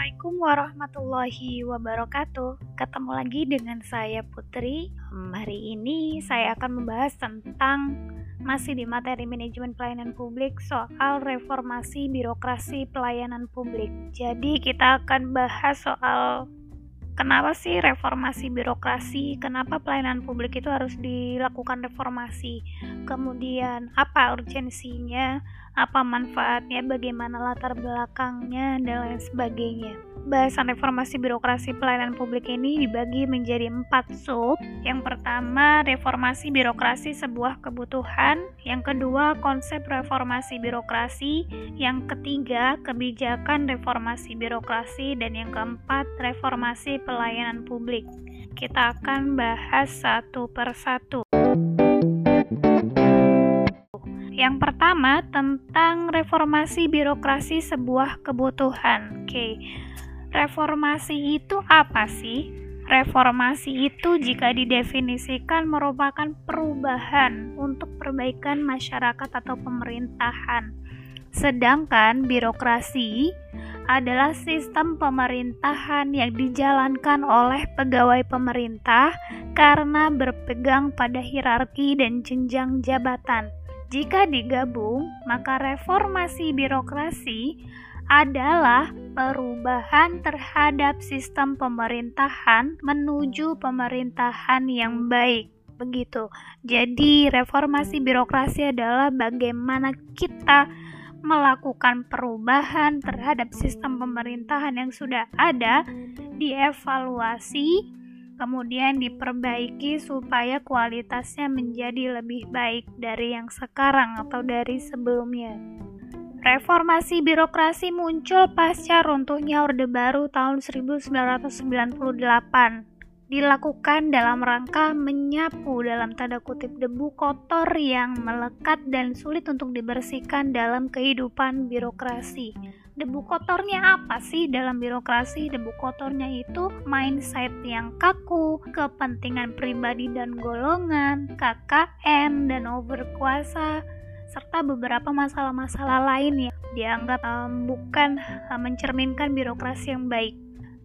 Assalamualaikum warahmatullahi wabarakatuh. Ketemu lagi dengan saya Putri. Hari ini saya akan membahas tentang masih di materi manajemen pelayanan publik soal reformasi birokrasi pelayanan publik. Jadi kita akan bahas soal kenapa sih reformasi birokrasi, kenapa pelayanan publik itu harus dilakukan reformasi, kemudian apa urgensinya, apa manfaatnya, bagaimana latar belakangnya, dan lain sebagainya. Bahasan reformasi birokrasi pelayanan publik ini dibagi menjadi empat sub. Yang pertama, reformasi birokrasi sebuah kebutuhan. Yang kedua, konsep reformasi birokrasi. Yang ketiga, kebijakan reformasi birokrasi. Dan yang keempat, reformasi pelayanan publik. Kita akan bahas satu persatu. Yang pertama tentang reformasi birokrasi sebuah kebutuhan. Oke. Reformasi itu apa sih? Reformasi itu jika didefinisikan merupakan perubahan untuk perbaikan masyarakat atau pemerintahan. Sedangkan birokrasi adalah sistem pemerintahan yang dijalankan oleh pegawai pemerintah karena berpegang pada hierarki dan jenjang jabatan. Jika digabung, maka reformasi birokrasi adalah perubahan terhadap sistem pemerintahan menuju pemerintahan yang baik. Begitu. Jadi, reformasi birokrasi adalah bagaimana kita melakukan perubahan terhadap sistem pemerintahan yang sudah ada, dievaluasi, kemudian diperbaiki supaya kualitasnya menjadi lebih baik dari yang sekarang atau dari sebelumnya. Reformasi birokrasi muncul pasca runtuhnya Orde Baru tahun 1998 dilakukan dalam rangka menyapu dalam tanda kutip debu kotor yang melekat dan sulit untuk dibersihkan dalam kehidupan birokrasi. Debu kotornya apa sih? Dalam birokrasi? Debu kotornya itu mindset yang kaku, kepentingan pribadi dan golongan, KKN dan overkuasa, serta beberapa masalah-masalah lain yang dianggap um, bukan um, mencerminkan birokrasi yang baik.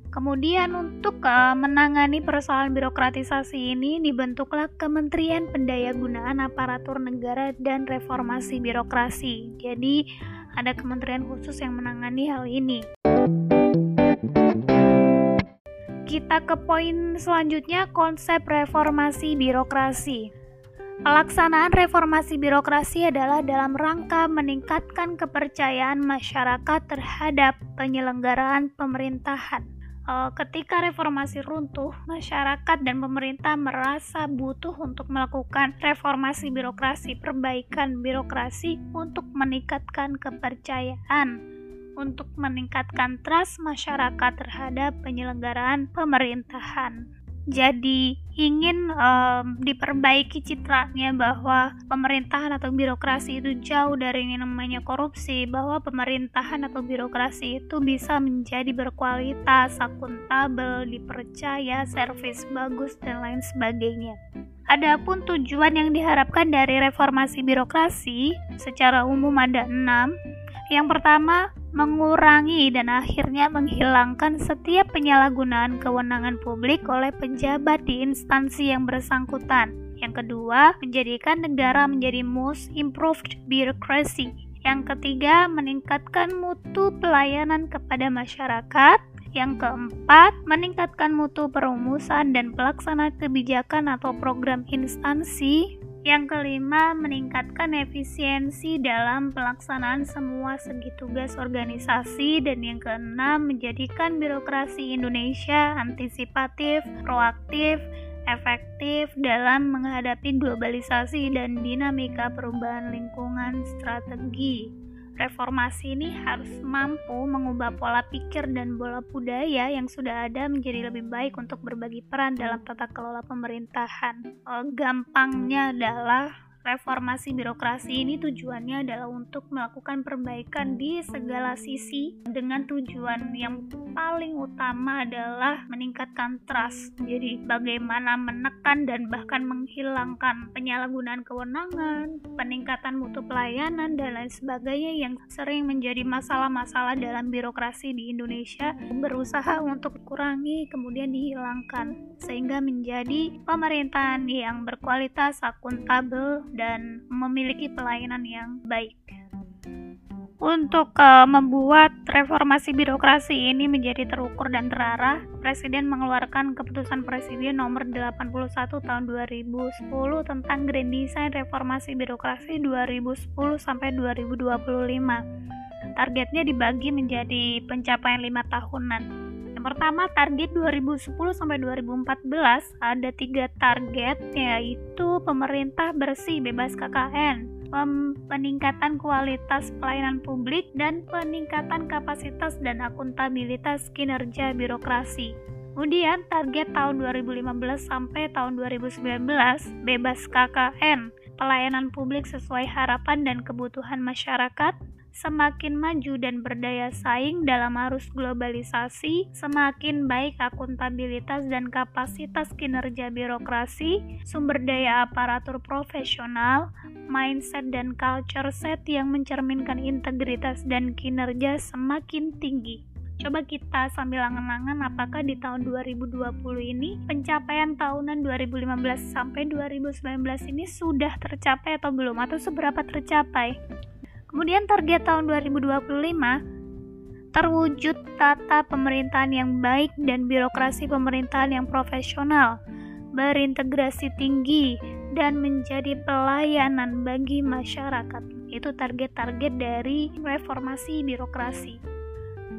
Kemudian untuk uh, menangani persoalan birokratisasi ini dibentuklah Kementerian Pendayagunaan Aparatur Negara dan Reformasi Birokrasi. Jadi ada kementerian khusus yang menangani hal ini. Kita ke poin selanjutnya, konsep reformasi birokrasi. Pelaksanaan reformasi birokrasi adalah dalam rangka meningkatkan kepercayaan masyarakat terhadap penyelenggaraan pemerintahan. Uh, ketika reformasi runtuh, masyarakat dan pemerintah merasa butuh untuk melakukan reformasi birokrasi, perbaikan birokrasi untuk meningkatkan kepercayaan, untuk meningkatkan trust masyarakat terhadap penyelenggaraan pemerintahan jadi ingin um, diperbaiki citranya bahwa pemerintahan atau birokrasi itu jauh dari yang namanya korupsi, bahwa pemerintahan atau birokrasi itu bisa menjadi berkualitas, akuntabel, dipercaya, servis bagus dan lain sebagainya. Adapun tujuan yang diharapkan dari reformasi birokrasi secara umum ada enam. Yang pertama, mengurangi dan akhirnya menghilangkan setiap penyalahgunaan kewenangan publik oleh pejabat di instansi yang bersangkutan. Yang kedua, menjadikan negara menjadi most improved bureaucracy. Yang ketiga, meningkatkan mutu pelayanan kepada masyarakat. Yang keempat, meningkatkan mutu perumusan dan pelaksanaan kebijakan atau program instansi. Yang kelima, meningkatkan efisiensi dalam pelaksanaan semua segi tugas organisasi. Dan yang keenam, menjadikan birokrasi Indonesia antisipatif, proaktif, efektif dalam menghadapi globalisasi dan dinamika perubahan lingkungan strategi reformasi ini harus mampu mengubah pola pikir dan bola budaya yang sudah ada menjadi lebih baik untuk berbagi peran dalam tata kelola pemerintahan. Oh, gampangnya adalah reformasi birokrasi ini tujuannya adalah untuk melakukan perbaikan di segala sisi dengan tujuan yang paling utama adalah meningkatkan trust. Jadi bagaimana menekan dan bahkan menghilangkan penyalahgunaan kewenangan, peningkatan mutu pelayanan dan lain sebagainya yang sering menjadi masalah-masalah dalam birokrasi di Indonesia berusaha untuk kurangi kemudian dihilangkan sehingga menjadi pemerintahan yang berkualitas, akuntabel dan memiliki pelayanan yang baik untuk uh, membuat reformasi birokrasi ini menjadi terukur dan terarah, Presiden mengeluarkan keputusan Presiden nomor 81 tahun 2010 tentang Grand Design Reformasi Birokrasi 2010 sampai 2025. Targetnya dibagi menjadi pencapaian lima tahunan. Pertama target 2010 sampai 2014 ada tiga target yaitu pemerintah bersih bebas KKN, peningkatan kualitas pelayanan publik dan peningkatan kapasitas dan akuntabilitas kinerja birokrasi. Kemudian target tahun 2015 sampai tahun 2019 bebas KKN, pelayanan publik sesuai harapan dan kebutuhan masyarakat, semakin maju dan berdaya saing dalam arus globalisasi, semakin baik akuntabilitas dan kapasitas kinerja birokrasi, sumber daya aparatur profesional, mindset dan culture set yang mencerminkan integritas dan kinerja semakin tinggi. Coba kita sambil angan-angan apakah di tahun 2020 ini pencapaian tahunan 2015 sampai 2019 ini sudah tercapai atau belum atau seberapa tercapai? Kemudian target tahun 2025 terwujud tata pemerintahan yang baik dan birokrasi pemerintahan yang profesional, berintegrasi tinggi, dan menjadi pelayanan bagi masyarakat. Itu target-target dari reformasi birokrasi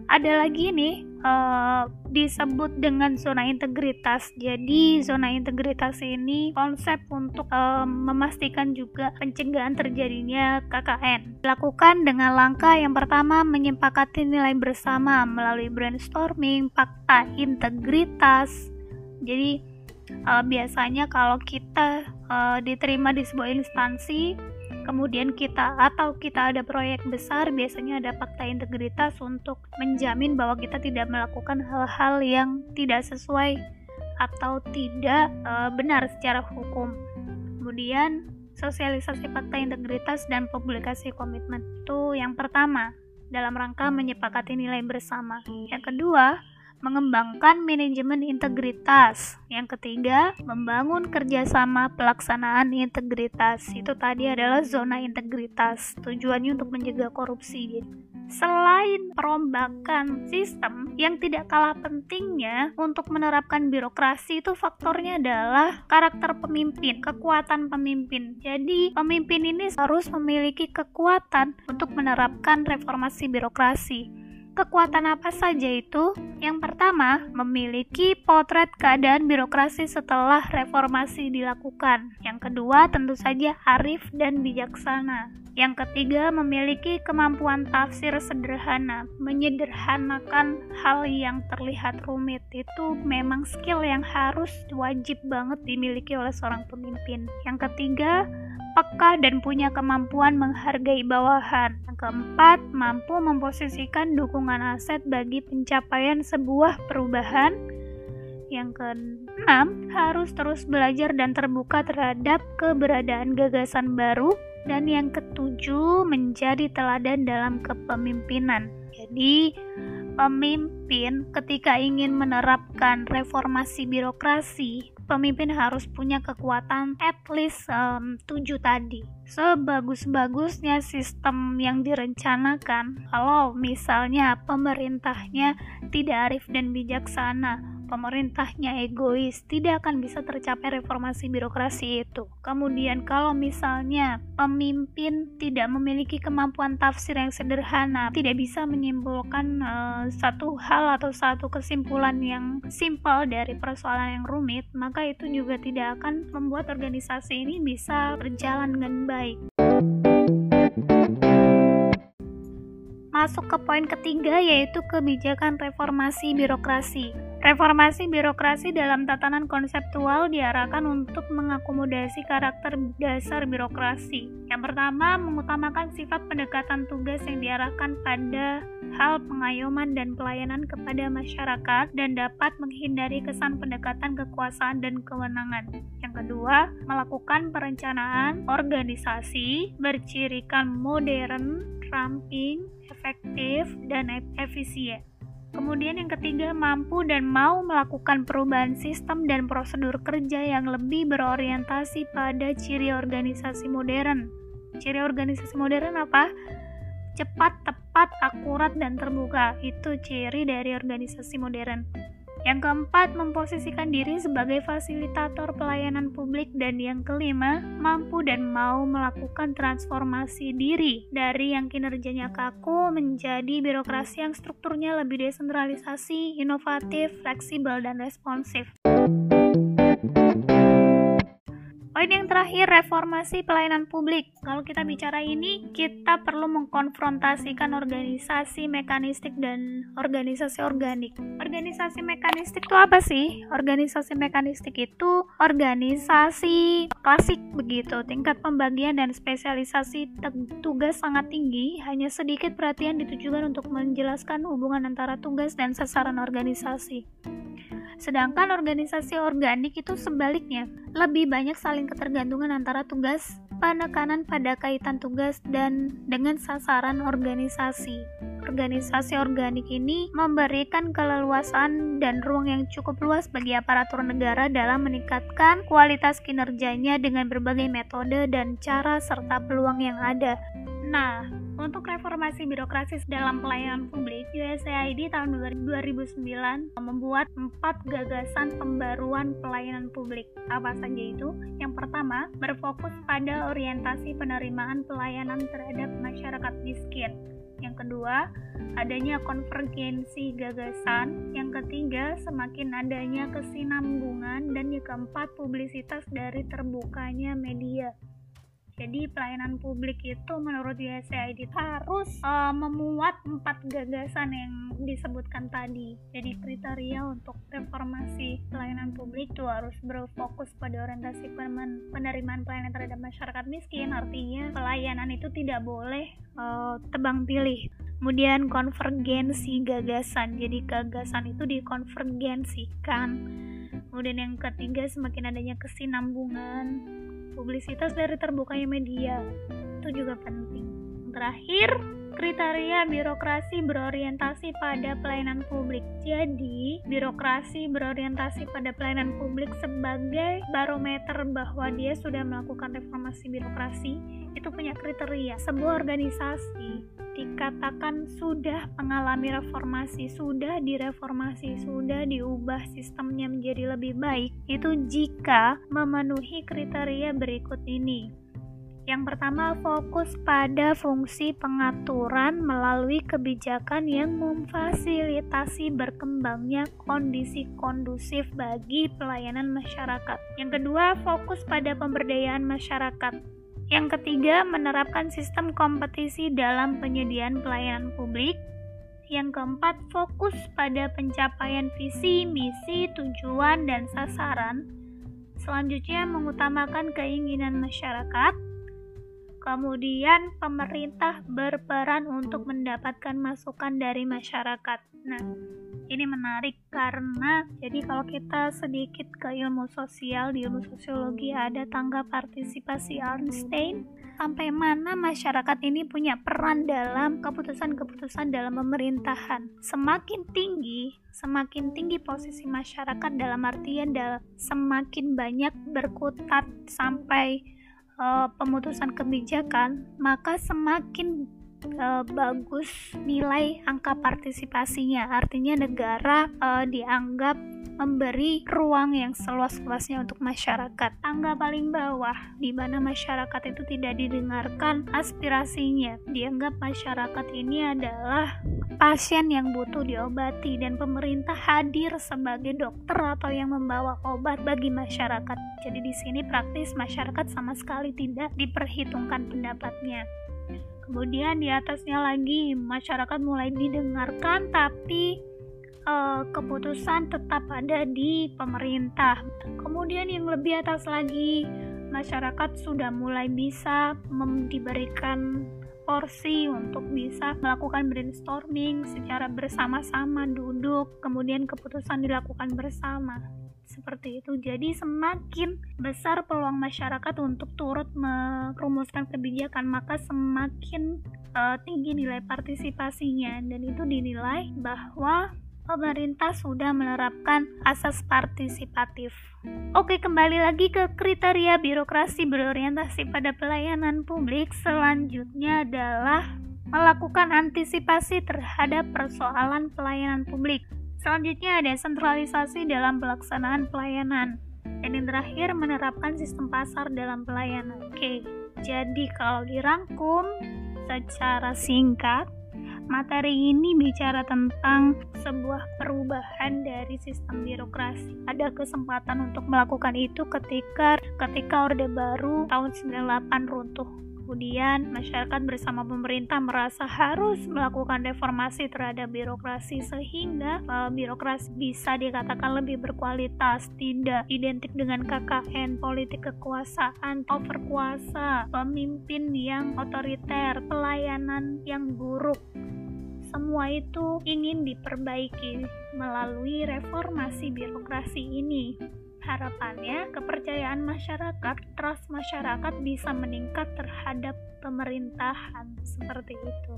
ada lagi nih uh, disebut dengan zona integritas. Jadi zona integritas ini konsep untuk uh, memastikan juga pencegahan terjadinya KKN. Dilakukan dengan langkah yang pertama menyepakati nilai bersama melalui brainstorming, fakta integritas. Jadi uh, biasanya kalau kita uh, diterima di sebuah instansi kemudian kita atau kita ada proyek besar biasanya ada fakta integritas untuk menjamin bahwa kita tidak melakukan hal-hal yang tidak sesuai atau tidak e, benar secara hukum. Kemudian sosialisasi fakta integritas dan publikasi komitmen itu yang pertama dalam rangka menyepakati nilai bersama. Yang kedua, mengembangkan manajemen integritas. Yang ketiga, membangun kerjasama pelaksanaan integritas. Itu tadi adalah zona integritas. Tujuannya untuk mencegah korupsi. Selain perombakan sistem yang tidak kalah pentingnya untuk menerapkan birokrasi itu faktornya adalah karakter pemimpin, kekuatan pemimpin. Jadi, pemimpin ini harus memiliki kekuatan untuk menerapkan reformasi birokrasi. Kekuatan apa saja itu? Yang pertama, memiliki potret keadaan birokrasi setelah reformasi dilakukan. Yang kedua, tentu saja arif dan bijaksana. Yang ketiga, memiliki kemampuan tafsir sederhana, menyederhanakan hal yang terlihat rumit. Itu memang skill yang harus wajib banget dimiliki oleh seorang pemimpin. Yang ketiga, peka dan punya kemampuan menghargai bawahan. Yang keempat, mampu memposisikan dukungan aset bagi pencapaian sebuah perubahan. Yang keenam, harus terus belajar dan terbuka terhadap keberadaan gagasan baru. Dan yang ketujuh, menjadi teladan dalam kepemimpinan. Jadi, pemimpin ketika ingin menerapkan reformasi birokrasi pemimpin harus punya kekuatan at least um, 7 tadi. Sebagus-bagusnya sistem yang direncanakan, kalau misalnya pemerintahnya tidak arif dan bijaksana, pemerintahnya egois, tidak akan bisa tercapai reformasi birokrasi itu. Kemudian kalau misalnya pemimpin tidak memiliki kemampuan tafsir yang sederhana, tidak bisa menyimpulkan uh, satu hal atau satu kesimpulan yang simpel dari persoalan yang rumit, maka itu juga tidak akan membuat organisasi ini bisa berjalan dengan baik. Masuk ke poin ketiga yaitu kebijakan reformasi birokrasi. Reformasi birokrasi dalam tatanan konseptual diarahkan untuk mengakomodasi karakter dasar birokrasi. Yang pertama, mengutamakan sifat pendekatan tugas yang diarahkan pada hal pengayoman dan pelayanan kepada masyarakat dan dapat menghindari kesan pendekatan kekuasaan dan kewenangan. Yang kedua, melakukan perencanaan organisasi bercirikan modern, ramping, efektif, dan efisien. Kemudian yang ketiga, mampu dan mau melakukan perubahan sistem dan prosedur kerja yang lebih berorientasi pada ciri organisasi modern. Ciri organisasi modern apa? Cepat, tepat, akurat, dan terbuka. Itu ciri dari organisasi modern. Yang keempat, memposisikan diri sebagai fasilitator pelayanan publik dan yang kelima, mampu dan mau melakukan transformasi diri dari yang kinerjanya kaku menjadi birokrasi yang strukturnya lebih desentralisasi, inovatif, fleksibel, dan responsif. Poin yang terakhir, reformasi pelayanan publik. Kalau kita bicara ini, kita perlu mengkonfrontasikan organisasi mekanistik dan organisasi organik. Organisasi mekanistik itu apa sih? Organisasi mekanistik itu organisasi klasik begitu. Tingkat pembagian dan spesialisasi tugas sangat tinggi, hanya sedikit perhatian ditujukan untuk menjelaskan hubungan antara tugas dan sasaran organisasi. Sedangkan organisasi organik itu sebaliknya, lebih banyak saling ketergantungan antara tugas, penekanan pada kaitan tugas dan dengan sasaran organisasi. Organisasi organik ini memberikan keleluasan dan ruang yang cukup luas bagi aparatur negara dalam meningkatkan kualitas kinerjanya dengan berbagai metode dan cara serta peluang yang ada. Nah, untuk reformasi birokrasi dalam pelayanan publik, USAID tahun 2009 membuat empat gagasan pembaruan pelayanan publik. Apa saja itu? Yang pertama, berfokus pada orientasi penerimaan pelayanan terhadap masyarakat miskin. Yang kedua, adanya konvergensi gagasan. Yang ketiga, semakin adanya kesinambungan. Dan yang keempat, publisitas dari terbukanya media. Jadi pelayanan publik itu menurut USAID harus uh, memuat empat gagasan yang disebutkan tadi. Jadi kriteria untuk reformasi pelayanan publik itu harus berfokus pada orientasi penerimaan pelayanan terhadap masyarakat miskin. Artinya pelayanan itu tidak boleh uh, tebang pilih. Kemudian konvergensi gagasan. Jadi gagasan itu dikonvergensikan. Kemudian yang ketiga semakin adanya kesinambungan publisitas dari terbukanya media. Itu juga penting. Terakhir kriteria birokrasi berorientasi pada pelayanan publik. Jadi, birokrasi berorientasi pada pelayanan publik sebagai barometer bahwa dia sudah melakukan reformasi birokrasi, itu punya kriteria. Sebuah organisasi dikatakan sudah mengalami reformasi, sudah direformasi, sudah diubah sistemnya menjadi lebih baik, itu jika memenuhi kriteria berikut ini. Yang pertama, fokus pada fungsi pengaturan melalui kebijakan yang memfasilitasi berkembangnya kondisi kondusif bagi pelayanan masyarakat. Yang kedua, fokus pada pemberdayaan masyarakat. Yang ketiga, menerapkan sistem kompetisi dalam penyediaan pelayanan publik. Yang keempat, fokus pada pencapaian visi, misi, tujuan, dan sasaran. Selanjutnya, mengutamakan keinginan masyarakat. Kemudian pemerintah berperan untuk mendapatkan masukan dari masyarakat. Nah, ini menarik karena jadi kalau kita sedikit ke ilmu sosial di ilmu sosiologi ada tangga partisipasi Einstein sampai mana masyarakat ini punya peran dalam keputusan-keputusan dalam pemerintahan. Semakin tinggi, semakin tinggi posisi masyarakat dalam artian dalam semakin banyak berkutat sampai uh, pemutusan kebijakan, maka semakin uh, bagus nilai angka partisipasinya. Artinya negara uh, dianggap memberi ruang yang seluas-luasnya untuk masyarakat. Tangga paling bawah di mana masyarakat itu tidak didengarkan aspirasinya. Dianggap masyarakat ini adalah pasien yang butuh diobati dan pemerintah hadir sebagai dokter atau yang membawa obat bagi masyarakat. Jadi di sini praktis masyarakat sama sekali tidak diperhitungkan pendapatnya. Kemudian di atasnya lagi masyarakat mulai didengarkan tapi uh, keputusan tetap ada di pemerintah. Kemudian yang lebih atas lagi, masyarakat sudah mulai bisa diberikan porsi untuk bisa melakukan brainstorming secara bersama-sama duduk kemudian keputusan dilakukan bersama seperti itu jadi semakin besar peluang masyarakat untuk turut merumuskan kebijakan maka semakin uh, tinggi nilai partisipasinya dan itu dinilai bahwa pemerintah sudah menerapkan asas partisipatif. Oke, kembali lagi ke kriteria birokrasi berorientasi pada pelayanan publik. Selanjutnya adalah melakukan antisipasi terhadap persoalan pelayanan publik. Selanjutnya ada sentralisasi dalam pelaksanaan pelayanan. Dan yang terakhir menerapkan sistem pasar dalam pelayanan. Oke, jadi kalau dirangkum secara singkat, Materi ini bicara tentang sebuah perubahan dari sistem birokrasi. Ada kesempatan untuk melakukan itu ketika ketika Orde Baru tahun 98 runtuh. Kemudian masyarakat bersama pemerintah merasa harus melakukan reformasi terhadap birokrasi sehingga uh, birokrasi bisa dikatakan lebih berkualitas, tidak identik dengan KKN, politik kekuasaan, over kuasa, pemimpin yang otoriter, pelayanan yang buruk semua itu ingin diperbaiki melalui reformasi birokrasi ini. Harapannya, kepercayaan masyarakat, trust masyarakat bisa meningkat terhadap pemerintahan seperti itu.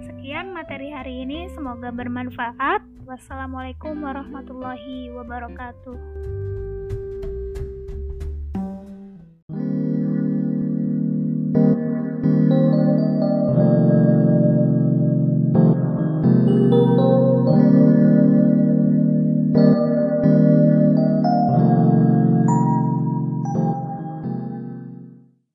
Sekian materi hari ini, semoga bermanfaat. Wassalamualaikum warahmatullahi wabarakatuh.